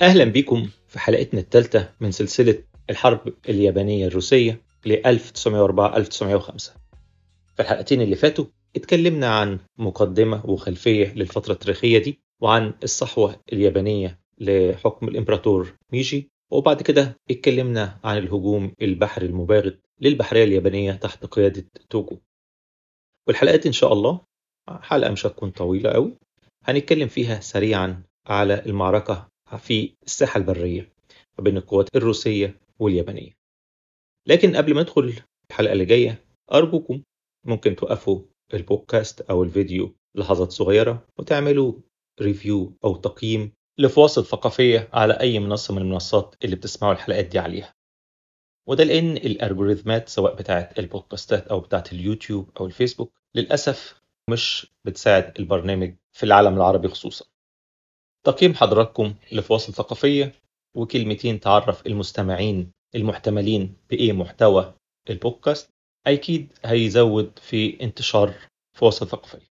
أهلا بكم في حلقتنا الثالثة من سلسلة الحرب اليابانية الروسية ل 1904-1905 في الحلقتين اللي فاتوا اتكلمنا عن مقدمة وخلفية للفترة التاريخية دي وعن الصحوة اليابانية لحكم الإمبراطور ميجي وبعد كده اتكلمنا عن الهجوم البحري المباغت للبحرية اليابانية تحت قيادة توجو والحلقات إن شاء الله حلقة مش هتكون طويلة قوي هنتكلم فيها سريعا على المعركة في الساحة البرية ما بين القوات الروسية واليابانية. لكن قبل ما ندخل الحلقة اللي جاية أرجوكم ممكن توقفوا البودكاست أو الفيديو لحظات صغيرة وتعملوا ريفيو أو تقييم لفواصل ثقافية على أي منصة من المنصات اللي بتسمعوا الحلقات دي عليها. وده لأن الألجوريثمات سواء بتاعة البودكاستات أو بتاعة اليوتيوب أو الفيسبوك للأسف مش بتساعد البرنامج في العالم العربي خصوصا. تقييم حضراتكم لفواصل ثقافية وكلمتين تعرف المستمعين المحتملين بإيه محتوى البودكاست أكيد هيزود في انتشار فواصل ثقافية.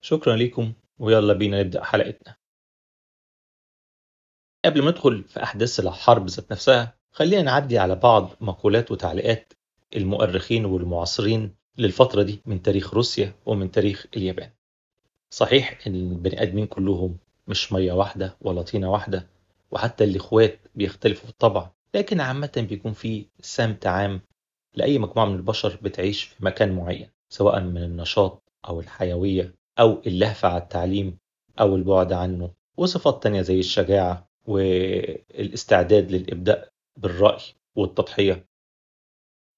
شكرا لكم ويلا بينا نبدأ حلقتنا. قبل ما ندخل في أحداث الحرب ذات نفسها خلينا نعدي على بعض مقولات وتعليقات المؤرخين والمعاصرين للفترة دي من تاريخ روسيا ومن تاريخ اليابان. صحيح إن البني آدمين كلهم مش مية واحدة ولا طينة واحدة وحتى الاخوات بيختلفوا في الطبع. لكن عامة بيكون في سمت عام لأي مجموعة من البشر بتعيش في مكان معين سواء من النشاط أو الحيوية أو اللهفة على التعليم أو البعد عنه وصفات تانية زي الشجاعة والإستعداد للإبداء بالرأي والتضحية.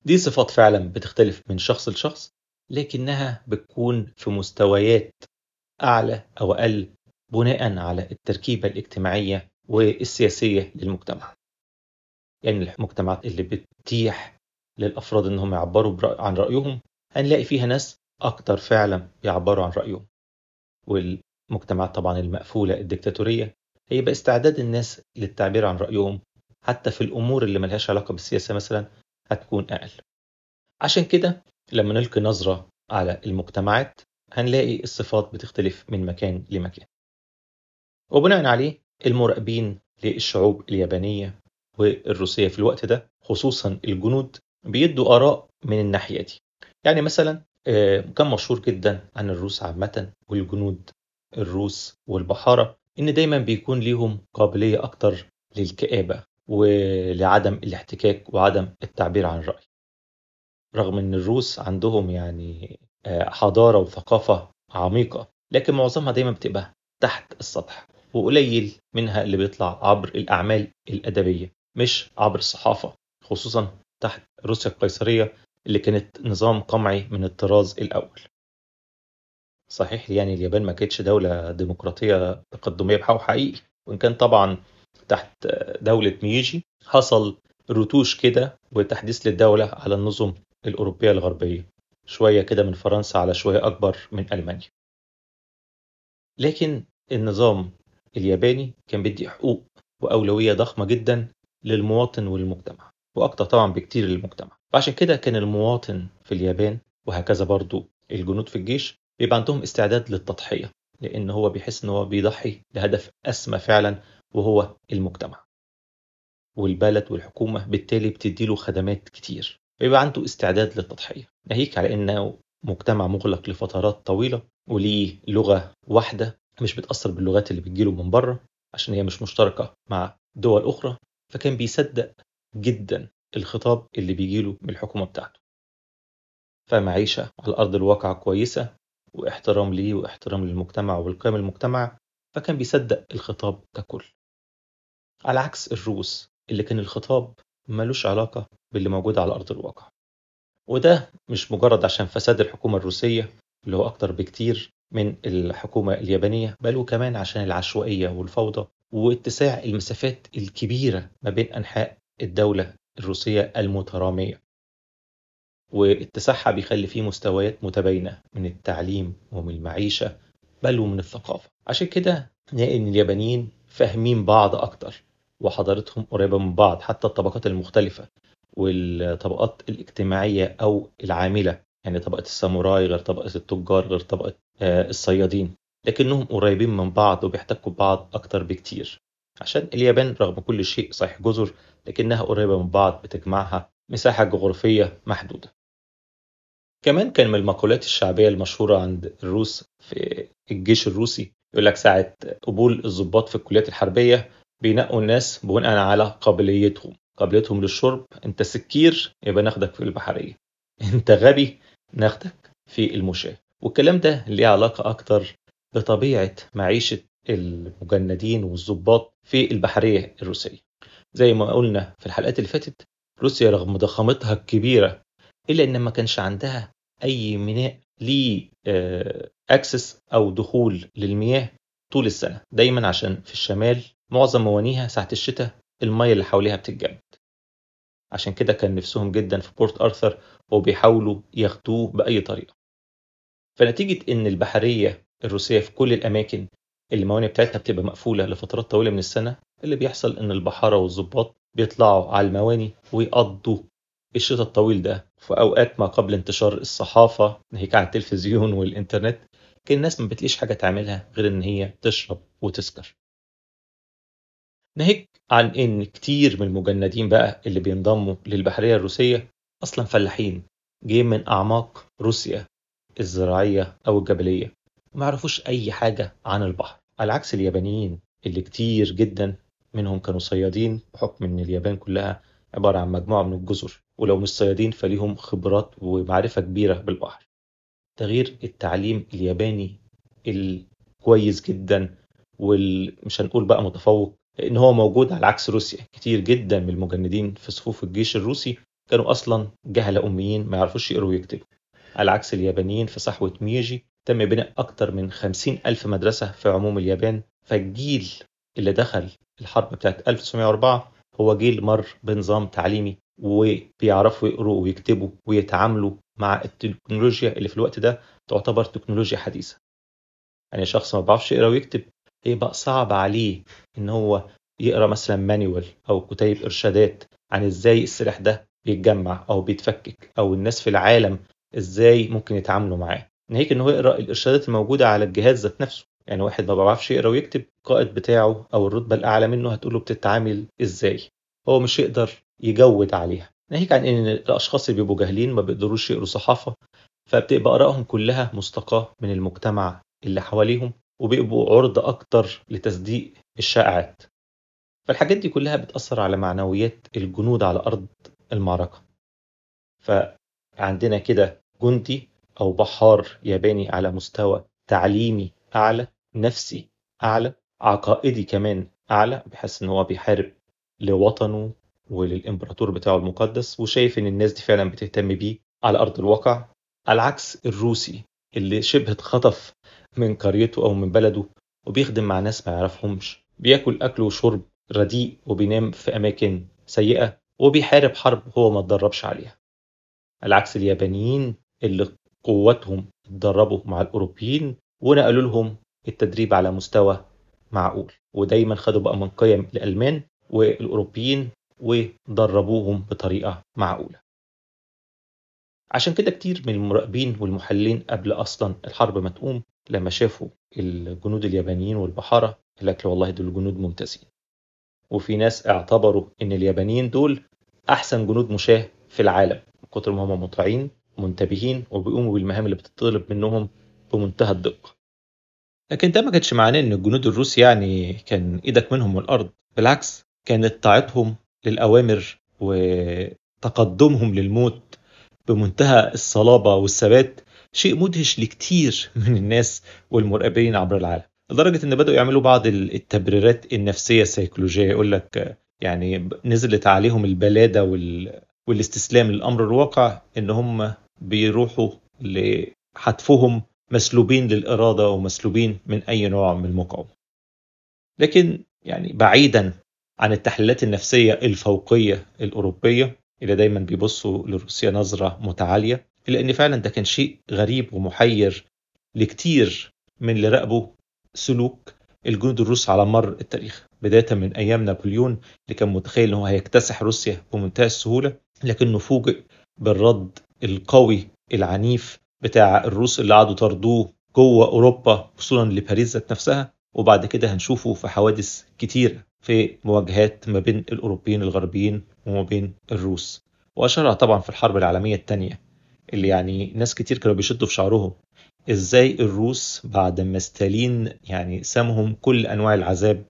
دي صفات فعلا بتختلف من شخص لشخص لكنها بتكون في مستويات أعلى أو أقل بناء على التركيبة الاجتماعية والسياسية للمجتمع. يعني المجتمعات اللي بتتيح للأفراد إنهم يعبروا عن رأيهم هنلاقي فيها ناس أكتر فعلا بيعبروا عن رأيهم. والمجتمعات طبعا المقفولة الدكتاتورية هيبقى استعداد الناس للتعبير عن رأيهم حتى في الأمور اللي ملهاش علاقة بالسياسة مثلا هتكون أقل. عشان كده لما نلقي نظرة على المجتمعات هنلاقي الصفات بتختلف من مكان لمكان. وبناء عليه المراقبين للشعوب اليابانية والروسية في الوقت ده خصوصا الجنود بيدوا آراء من الناحية دي. يعني مثلا كان مشهور جدا عن الروس عامة والجنود الروس والبحارة إن دايما بيكون ليهم قابلية أكتر للكآبة ولعدم الاحتكاك وعدم التعبير عن الرأي رغم إن الروس عندهم يعني حضارة وثقافة عميقة لكن معظمها دايما بتبقى تحت السطح. وقليل منها اللي بيطلع عبر الأعمال الأدبية مش عبر الصحافة خصوصا تحت روسيا القيصرية اللي كانت نظام قمعي من الطراز الأول. صحيح يعني اليابان ما كانتش دولة ديمقراطية تقدمية بحق حقيقي وإن كان طبعا تحت دولة ميجي حصل رتوش كده وتحديث للدولة على النظم الأوروبية الغربية شوية كده من فرنسا على شوية أكبر من ألمانيا. لكن النظام الياباني كان بيدي حقوق وأولوية ضخمة جدا للمواطن والمجتمع وأكتر طبعا بكتير للمجتمع. وعشان كده كان المواطن في اليابان وهكذا برضو الجنود في الجيش بيبقى عندهم استعداد للتضحية لأن هو بيحس إن هو بيضحي لهدف أسمى فعلا وهو المجتمع والبلد والحكومة بالتالي بتديله خدمات كتير. بيبقى عنده استعداد للتضحية. ناهيك على إنه مجتمع مغلق لفترات طويلة وليه لغة واحدة مش بتأثر باللغات اللي بتجيله من بره عشان هي مش مشتركة مع دول أخرى فكان بيصدق جدا الخطاب اللي بيجيله من الحكومة بتاعته. فمعيشة على أرض الواقع كويسة واحترام ليه واحترام للمجتمع والقيم المجتمع فكان بيصدق الخطاب ككل. على عكس الروس اللي كان الخطاب ملوش علاقة باللي موجود على أرض الواقع. وده مش مجرد عشان فساد الحكومة الروسية اللي هو أكتر بكتير من الحكومة اليابانية بل وكمان عشان العشوائية والفوضى واتساع المسافات الكبيرة ما بين أنحاء الدولة الروسية المترامية. واتساعها بيخلي فيه مستويات متباينة من التعليم ومن المعيشة بل ومن الثقافة. عشان كده نلاقي إن اليابانيين فاهمين بعض أكتر وحضارتهم قريبة من بعض حتى الطبقات المختلفة والطبقات الاجتماعية أو العاملة يعني طبقة الساموراي غير طبقة التجار غير طبقة الصيادين لكنهم قريبين من بعض وبيحتكوا ببعض أكتر بكتير. عشان اليابان رغم كل شيء صحيح جزر لكنها قريبة من بعض بتجمعها مساحة جغرافية محدودة. كمان كان من المقولات الشعبية المشهورة عند الروس في الجيش الروسي يقول لك ساعة قبول الضباط في الكليات الحربية بينقوا الناس بناء على قابليتهم. قابليتهم للشرب أنت سكير يبقى ناخدك في البحرية. أنت غبي ناخدك في المشاة. والكلام ده ليه علاقة أكتر بطبيعة معيشة المجندين والضباط في البحرية الروسية. زي ما قلنا في الحلقات اللي فاتت روسيا رغم ضخامتها الكبيرة إلا إن ما كانش عندها أي ميناء ليه أكسس أو دخول للمياه طول السنة. دايما عشان في الشمال معظم موانيها ساعة الشتاء المية اللي حواليها بتتجمد. عشان كده كان نفسهم جدا في بورت أرثر وبيحاولوا ياخدوه بأي طريقة. فنتيجة إن البحرية الروسية في كل الأماكن اللي الموانئ بتاعتها بتبقى مقفولة لفترات طويلة من السنة اللي بيحصل إن البحارة والظباط بيطلعوا على المواني ويقضوا الشتاء الطويل ده في أوقات ما قبل انتشار الصحافة ناهيك عن التلفزيون والإنترنت كان الناس ما بتلاقيش حاجة تعملها غير إن هي تشرب وتسكر. ناهيك عن إن كتير من المجندين بقى اللي بينضموا للبحرية الروسية أصلا فلاحين جايين من أعماق روسيا. الزراعية أو الجبلية. ما يعرفوش أي حاجة عن البحر. على عكس اليابانيين اللي كتير جدا منهم كانوا صيادين بحكم إن اليابان كلها عبارة عن مجموعة من الجزر ولو مش صيادين فليهم خبرات ومعرفة كبيرة بالبحر. تغيير التعليم الياباني الكويس جدا ومش هنقول بقى متفوق ان هو موجود على عكس روسيا. كتير جدا من المجندين في صفوف الجيش الروسي كانوا أصلا جهلة أميين ما يعرفوش يقروا ويكتبوا. على عكس اليابانيين في صحوة ميجي تم بناء أكتر من خمسين ألف مدرسة في عموم اليابان فالجيل اللي دخل الحرب بتاعت 1904 هو جيل مر بنظام تعليمي وبيعرفوا يقروا ويكتبوا ويتعاملوا مع التكنولوجيا اللي في الوقت ده تعتبر تكنولوجيا حديثة. يعني شخص ما بيعرفش يقرأ ويكتب يبقى صعب عليه إن هو يقرأ مثلا مانيوال أو كتيب إرشادات عن إزاي السلاح ده بيتجمع أو بيتفكك أو الناس في العالم إزاي ممكن يتعاملوا معاه. ناهيك إن هو يقرأ الإرشادات الموجودة على الجهاز ذات نفسه. يعني واحد ما بيعرفش يقرأ ويكتب القائد بتاعه أو الرتبة الأعلى منه هتقول له بتتعامل إزاي. هو مش يقدر يجود عليها. ناهيك عن إن الأشخاص اللي بيبقوا جاهلين ما بيقدروش يقروا صحافة فبتبقى آرائهم كلها مستقاة من المجتمع اللي حواليهم وبيبقوا عرضة أكتر لتصديق الشائعات. فالحاجات دي كلها بتأثر على معنويات الجنود على أرض المعركة. فعندنا كده جندي أو بحار ياباني على مستوى تعليمي أعلى نفسي أعلى عقائدي كمان أعلى بحس إن هو بيحارب لوطنه وللإمبراطور بتاعه المقدس وشايف إن الناس دي فعلا بتهتم بيه على أرض الواقع. على عكس الروسي اللي شبه اتخطف من قريته أو من بلده وبيخدم مع ناس ما يعرفهمش بياكل أكل وشرب رديء وبينام في أماكن سيئة وبيحارب حرب هو ما اتدربش عليها. على عكس اليابانيين اللي قوتهم اتدربوا مع الأوروبيين ونقلوا لهم التدريب على مستوى معقول. ودايما خدوا بقى من قيم الألمان والأوروبيين ودربوهم بطريقة معقولة. عشان كده كتير من المراقبين والمحللين قبل أصلا الحرب ما تقوم لما شافوا الجنود اليابانيين والبحارة قال لك والله دول جنود ممتازين. وفي ناس اعتبروا إن اليابانيين دول أحسن جنود مشاة في العالم. كتر ما هم مطيعين ومنتبهين وبيقوموا بالمهام اللي بتطلب منهم بمنتهى الدقة. لكن ده ما كانش معناه إن الجنود الروس يعني كان إيدك منهم من الأرض بالعكس كانت طاعتهم للأوامر وتقدمهم للموت بمنتهى الصلابة والثبات شيء مدهش لكتير من الناس والمراقبين عبر العالم. لدرجة إن بدأوا يعملوا بعض التبريرات النفسية السيكولوجية يقول لك يعني نزلت عليهم البلادة وال... والاستسلام للأمر الواقع إن هم بيروحوا لحتفهم مسلوبين للإرادة ومسلوبين من أي نوع من المقاومة. لكن يعني بعيدا عن التحليلات النفسية الفوقية الأوروبية اللي دايما بيبصوا لروسيا نظرة متعالية إلا أن فعلا ده كان شيء غريب ومحير لكتير من اللي راقبوا سلوك الجنود الروس على مر التاريخ بداية من أيام نابليون اللي كان متخيل أنه هيكتسح روسيا بمنتهى السهولة. لكنه فوجئ بالرد القوي العنيف بتاع الروس اللي قعدوا طردوه جوه أوروبا وصولا لباريس ذات نفسها. وبعد كده هنشوفه في حوادث كتيرة في مواجهات ما بين الأوروبيين الغربيين وما بين الروس. وأشهرها طبعا في الحرب العالمية الثانية اللي يعني ناس كتير كانوا بيشدوا في شعرهم. إزاي الروس بعد ما ستالين يعني سامهم كل أنواع العذاب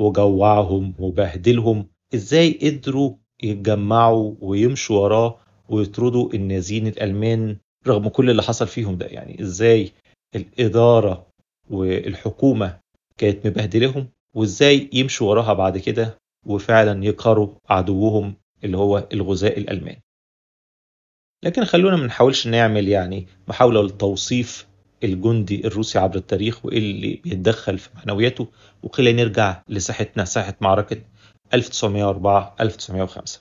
وجوعهم وبهدلهم إزاي قدروا يتجمعوا ويمشوا وراه ويطردوا النازيين الألمان رغم كل اللي حصل فيهم ده. يعني إزاي الإدارة والحكومة كانت مبهدلهم وإزاي يمشوا وراها بعد كده وفعلا يقهروا عدوهم اللي هو الغزاة الالمان لكن خلونا ما نحاولش نعمل يعني محاولة لتوصيف الجندي الروسي عبر التاريخ وإيه اللي بيتدخل في معنوياته وخلينا نرجع لساحتنا ساحة معركة 1904 1905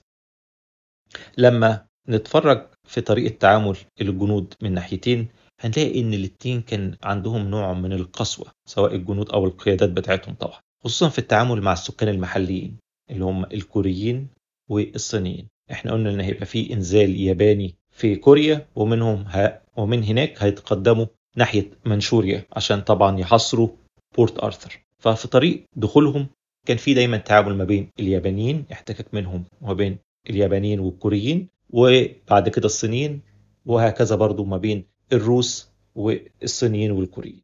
لما نتفرج في طريقة تعامل الجنود من ناحيتين هنلاقي إن الاتنين كان عندهم نوع من القسوة سواء الجنود أو القيادات بتاعتهم طبعا. خصوصا في التعامل مع السكان المحليين اللي هم الكوريين والصينيين. إحنا قلنا إن هيبقى في إنزال ياباني في كوريا ومنهم ه... ومن هناك هيتقدموا ناحية منشوريا عشان طبعا يحصروا بورت آرثر. ففي طريق دخولهم كان في دايما تعامل ما بين اليابانيين احتكاك منهم وما بين اليابانيين والكوريين وبعد كده الصينيين وهكذا برضو ما بين الروس والصينيين والكوريين.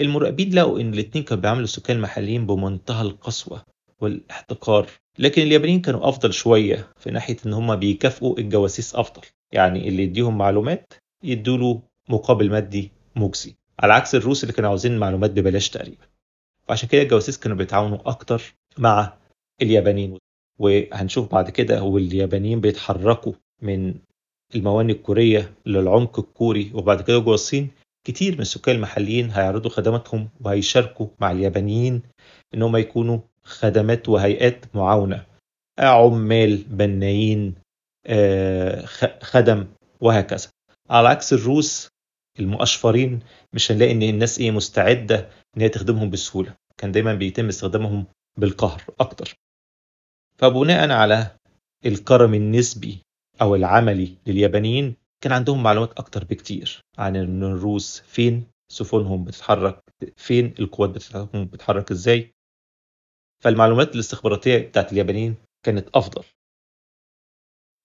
المراقبين لقوا إن الاثنين كانوا بيعاملوا السكان المحليين بمنتهى القسوة والاحتقار لكن اليابانيين كانوا أفضل شوية في ناحية إن هم بيكافئوا الجواسيس أفضل. يعني اللي يديهم معلومات يدوله مقابل مادي مجزي. على عكس الروس اللي كانوا عاوزين معلومات ببلاش تقريبا. وعشان كده الجواسيس كانوا بيتعاونوا أكتر مع اليابانيين. وهنشوف بعد كده واليابانيين بيتحركوا من الموانئ الكورية للعمق الكوري وبعد كده جوه الصين كتير من السكان المحليين هيعرضوا خدماتهم وهيشاركوا مع اليابانيين إن هم يكونوا خدمات وهيئات معاونة. عمال بنايين خدم وهكذا. على عكس الروس المؤشفرين مش هنلاقي إن الناس إيه مستعدة إن هي تخدمهم بسهولة. كان دايما بيتم استخدامهم بالقهر أكتر. فبناء على الكرم النسبي أو العملي لليابانيين كان عندهم معلومات أكتر بكتير عن ان الروس فين سفنهم بتتحرك فين القوات بتاعتهم بتتحرك إزاي. فالمعلومات الاستخباراتية بتاعت اليابانيين كانت أفضل.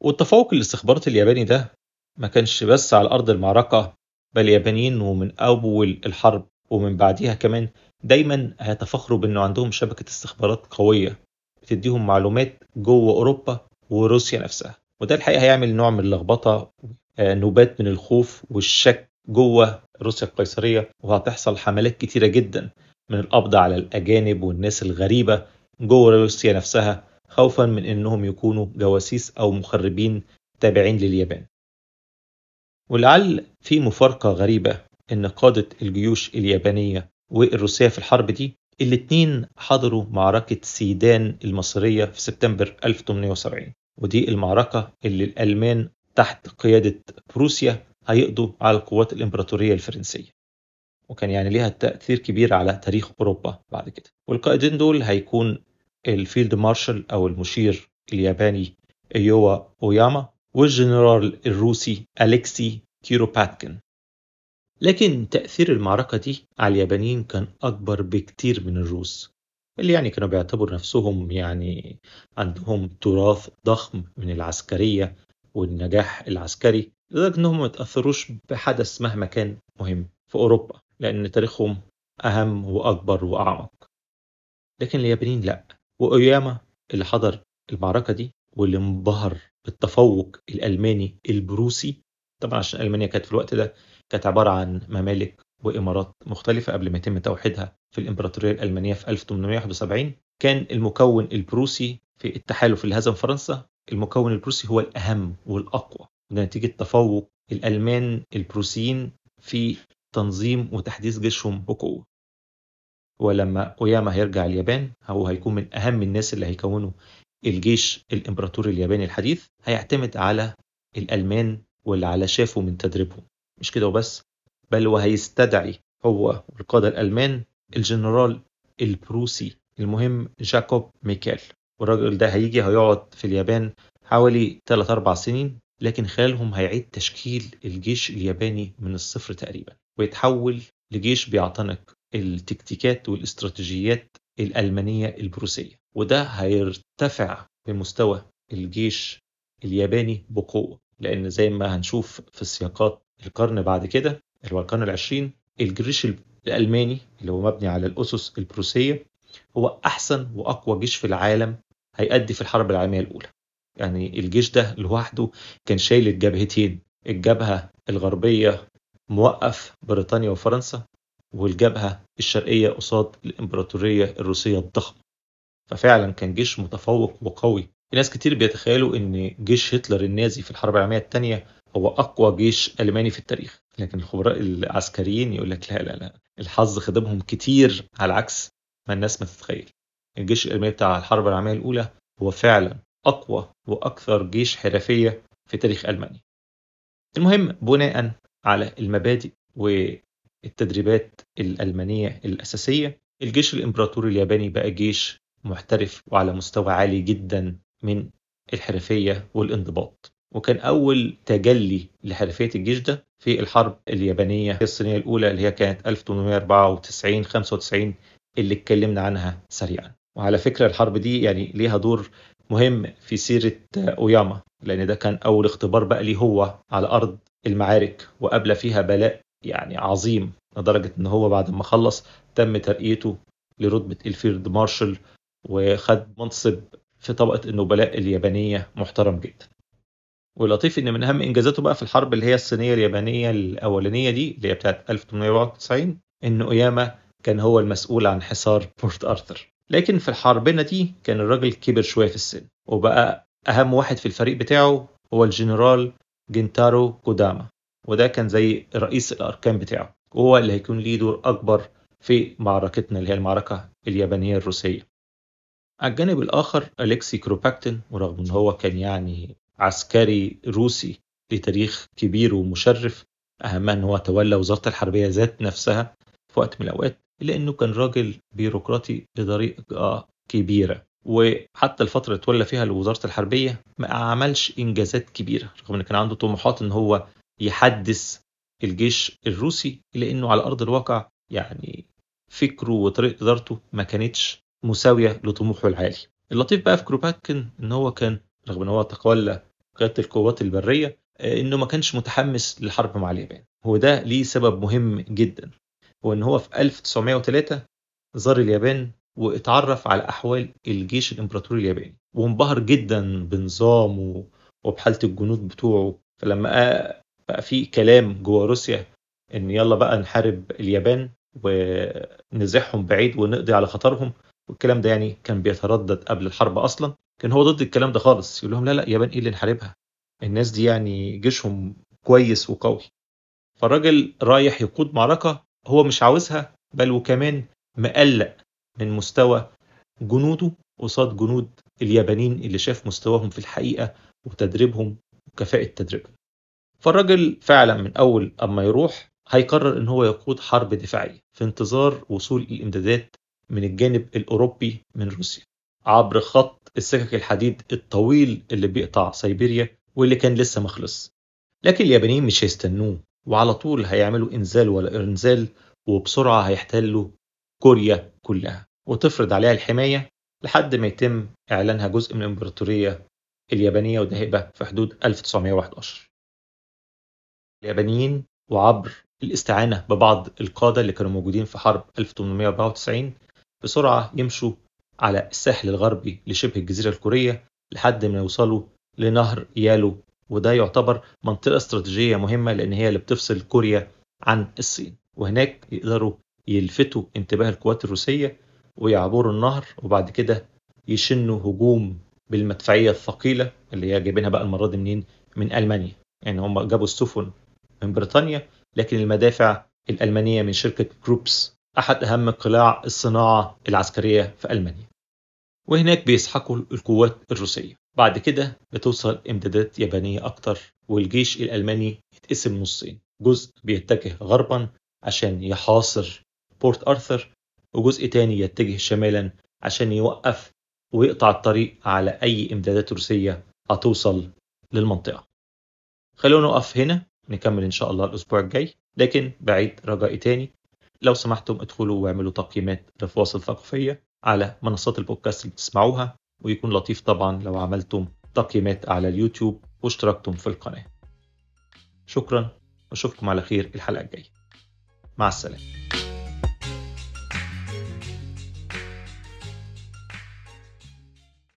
والتفوق الاستخباراتي الياباني ده ما كانش بس على أرض المعركة بل اليابانيين ومن أول الحرب ومن بعديها كمان دايما هيتفخروا بأنه عندهم شبكة استخبارات قوية بتديهم معلومات جوه أوروبا وروسيا نفسها. وده الحقيقة هيعمل نوع من اللخبطة نوبات من الخوف والشك جوه روسيا القيصرية وهتحصل حملات كتيرة جدا من القبض على الأجانب والناس الغريبة جوه روسيا نفسها خوفا من إنهم يكونوا جواسيس أو مخربين تابعين لليابان. ولعل في مفارقة غريبة إن قادة الجيوش اليابانية والروسية في الحرب دي الاتنين حضروا معركة سيدان المصرية في سبتمبر 1870 ودي المعركة اللي الألمان تحت قيادة بروسيا هيقضوا على القوات الإمبراطورية الفرنسية. وكان يعني ليها تأثير كبير على تاريخ أوروبا بعد كده. والقائدين دول هيكون ال field marshal أو المشير الياباني إيوا أوياما والجنرال الروسي أليكسي كيروباتكن لكن تأثير المعركة دي على اليابانيين كان أكبر بكتير من الروس اللي يعني كانوا بيعتبروا نفسهم يعني عندهم تراث ضخم من العسكرية والنجاح العسكري لدرجة أنهم ما تأثروش بحدث مهما كان مهم في أوروبا لأن تاريخهم أهم وأكبر وأعمق. لكن اليابانيين لأ وأوياما اللي حضر المعركة دي واللي انبهر بالتفوق الألماني البروسي طبعا عشان ألمانيا كانت في الوقت ده كانت عبارة عن ممالك وإمارات مختلفة قبل ما يتم توحيدها في الإمبراطورية الألمانية في 1871 كان المكون البروسي في التحالف اللي هزم فرنسا المكون البروسي هو الأهم والأقوى. ده نتيجة تفوق الألمان البروسيين في تنظيم وتحديث جيشهم بقوة. ولما أوياما هيرجع اليابان هو هيكون من أهم الناس اللي هيكونوا الجيش الإمبراطوري الياباني الحديث هيعتمد على الألمان واللي على شافه من تدريبهم. مش كده وبس بل وهيستدعي هو والقادة الألمان الجنرال البروسي المهم جاكوب ميكال والراجل ده هيجي هيقعد في اليابان حوالي 3 4 سنين لكن خلالهم هيعيد تشكيل الجيش الياباني من الصفر تقريبا ويتحول لجيش بيعتنق التكتيكات والاستراتيجيات الألمانية البروسية. وده هيرتفع بمستوى الجيش الياباني بقوة لأن زي ما هنشوف في السياقات القرن بعد كده اللي هو القرن العشرين الجيش الألماني اللي هو مبني على الأسس البروسية هو أحسن وأقوى جيش في العالم هيأدي في الحرب العالمية الأولى. يعني الجيش ده لوحده كان شايل الجبهتين الجبهة الغربية موقف بريطانيا وفرنسا والجبهة الشرقية قصاد الإمبراطورية الروسية الضخمة. ففعلا كان جيش متفوق وقوي. ناس كتير بيتخيلوا إن جيش هتلر النازي في الحرب العالمية الثانية هو أقوى جيش ألماني في التاريخ. لكن الخبراء العسكريين يقول لك لا لا لا الحظ خدمهم كتير على عكس ما الناس ما تتخيل. الجيش الألماني بتاع الحرب العالمية الأولى هو فعلا أقوى وأكثر جيش حرفية في تاريخ ألمانيا. المهم بناء على المبادئ والتدريبات الألمانية الأساسية الجيش الإمبراطوري الياباني بقى جيش محترف وعلى مستوى عالي جدا من الحرفية والانضباط. وكان أول تجلي لحرفية الجيش ده في الحرب اليابانية الصينية الأولى اللي هي كانت 1894 95 اللي اتكلمنا عنها سريعا. وعلى فكرة الحرب دي يعني ليها دور مهم في سيرة أوياما لأن ده كان أول اختبار بقى ليه هو على أرض المعارك وقابل فيها بلاء يعني عظيم لدرجة إن هو بعد ما خلص تم ترقيته لرتبة ال field marshal وخد منصب في طبقة النبلاء اليابانية محترم جدا. واللطيف إن من أهم إنجازاته بقى في الحرب اللي هي الصينية اليابانية الأولانية دي اللي هي بتاعت 1894 إن أوياما كان هو المسؤول عن حصار بورت أرثر. لكن في الحربنا دي كان الراجل كبر شوية في السن وبقى أهم واحد في الفريق بتاعه هو الجنرال جنتارو كوداما وده كان زي رئيس الأركان بتاعه وهو اللي هيكون ليه دور أكبر في معركتنا اللي هي المعركة اليابانية الروسية. على الجانب الآخر أليكسي كروباكتن ورغم أن هو كان يعني عسكري روسي لتاريخ كبير ومشرف أهمها أن هو تولى وزارة الحربية ذات نفسها في وقت من الأوقات إلا أنه كان راجل بيروقراطي بطريقة كبيرة. وحتى الفترة اللي تولى فيها لوزارة الحربية ما عملش إنجازات كبيرة رغم أن كان عنده طموحات أن هو يحدث الجيش الروسي إلا أنه على أرض الواقع يعني فكره وطريقة إدارته ما كانتش مساوية لطموحه العالي. اللطيف بقى في كروباتكن إن هو كان رغم إن هو تولى قيادة القوات البرية إنه ما كانش متحمس للحرب مع اليابان. هو ده ليه سبب مهم جدا. هو إن هو في 1903 زار اليابان واتعرف على أحوال الجيش الإمبراطوري الياباني. وانبهر جدا بنظامه وبحالة الجنود بتوعه. فلما بقى في كلام جوه روسيا إن يلا بقى نحارب اليابان ونزحهم بعيد ونقضي على خطرهم والكلام ده يعني كان بيتردد قبل الحرب أصلا. كان هو ضد الكلام ده خالص. يقول لهم لا لا يابان إيه اللي نحاربها الناس دي يعني جيشهم كويس وقوي. فالراجل رايح يقود معركة هو مش عاوزها بل وكمان مقلق من مستوى جنوده قصاد جنود اليابانيين اللي شاف مستواهم في الحقيقة وتدريبهم وكفاءة تدريبهم. فالراجل فعلا من أول أما يروح هيقرر إن هو يقود حرب دفاعية في انتظار وصول الإمدادات من الجانب الأوروبي من روسيا. عبر خط السكك الحديد الطويل اللي بيقطع سيبيريا واللي كان لسه مخلص. لكن اليابانيين مش هيستنوه وعلى طول هيعملوا إنزال ولا إنزال وبسرعة هيحتلوا كوريا كلها وتفرض عليها الحماية لحد ما يتم إعلانها جزء من الإمبراطورية اليابانية وده هيبقى في حدود 1911 اليابانيين وعبر الاستعانة ببعض القادة اللي كانوا موجودين في حرب 1894 بسرعة يمشوا على الساحل الغربي لشبه الجزيرة الكورية لحد ما يوصلوا لنهر يالو وده يعتبر منطقة استراتيجية مهمة لأن هي اللي بتفصل كوريا عن الصين وهناك يقدروا يلفتوا انتباه القوات الروسية ويعبروا النهر وبعد كده يشنوا هجوم بالمدفعية الثقيلة اللي هي جايبينها بقى المرة دي منين؟ من ألمانيا يعني هم جابوا السفن من بريطانيا لكن المدافع الألمانية من شركة جروبس أحد أهم قلاع الصناعة العسكرية في ألمانيا. وهناك بيسحقوا القوات الروسية. بعد كده بتوصل إمدادات يابانية أكتر والجيش الألماني يتقسم نصين. جزء بيتجه غربا عشان يحاصر بورت أرثر وجزء تاني يتجه شمالا عشان يوقف ويقطع الطريق على أي إمدادات روسية هتوصل للمنطقة. خلونا نقف هنا نكمل إن شاء الله الأسبوع الجاي لكن بعيد رجائي تاني. لو سمحتم ادخلوا واعملوا تقييمات لفواصل ثقافية على منصات البودكاست اللي بتسمعوها ويكون لطيف طبعا لو عملتم تقييمات على اليوتيوب واشتركتم في القناة. شكرا وأشوفكم على خير الحلقة الجاية. مع السلامة.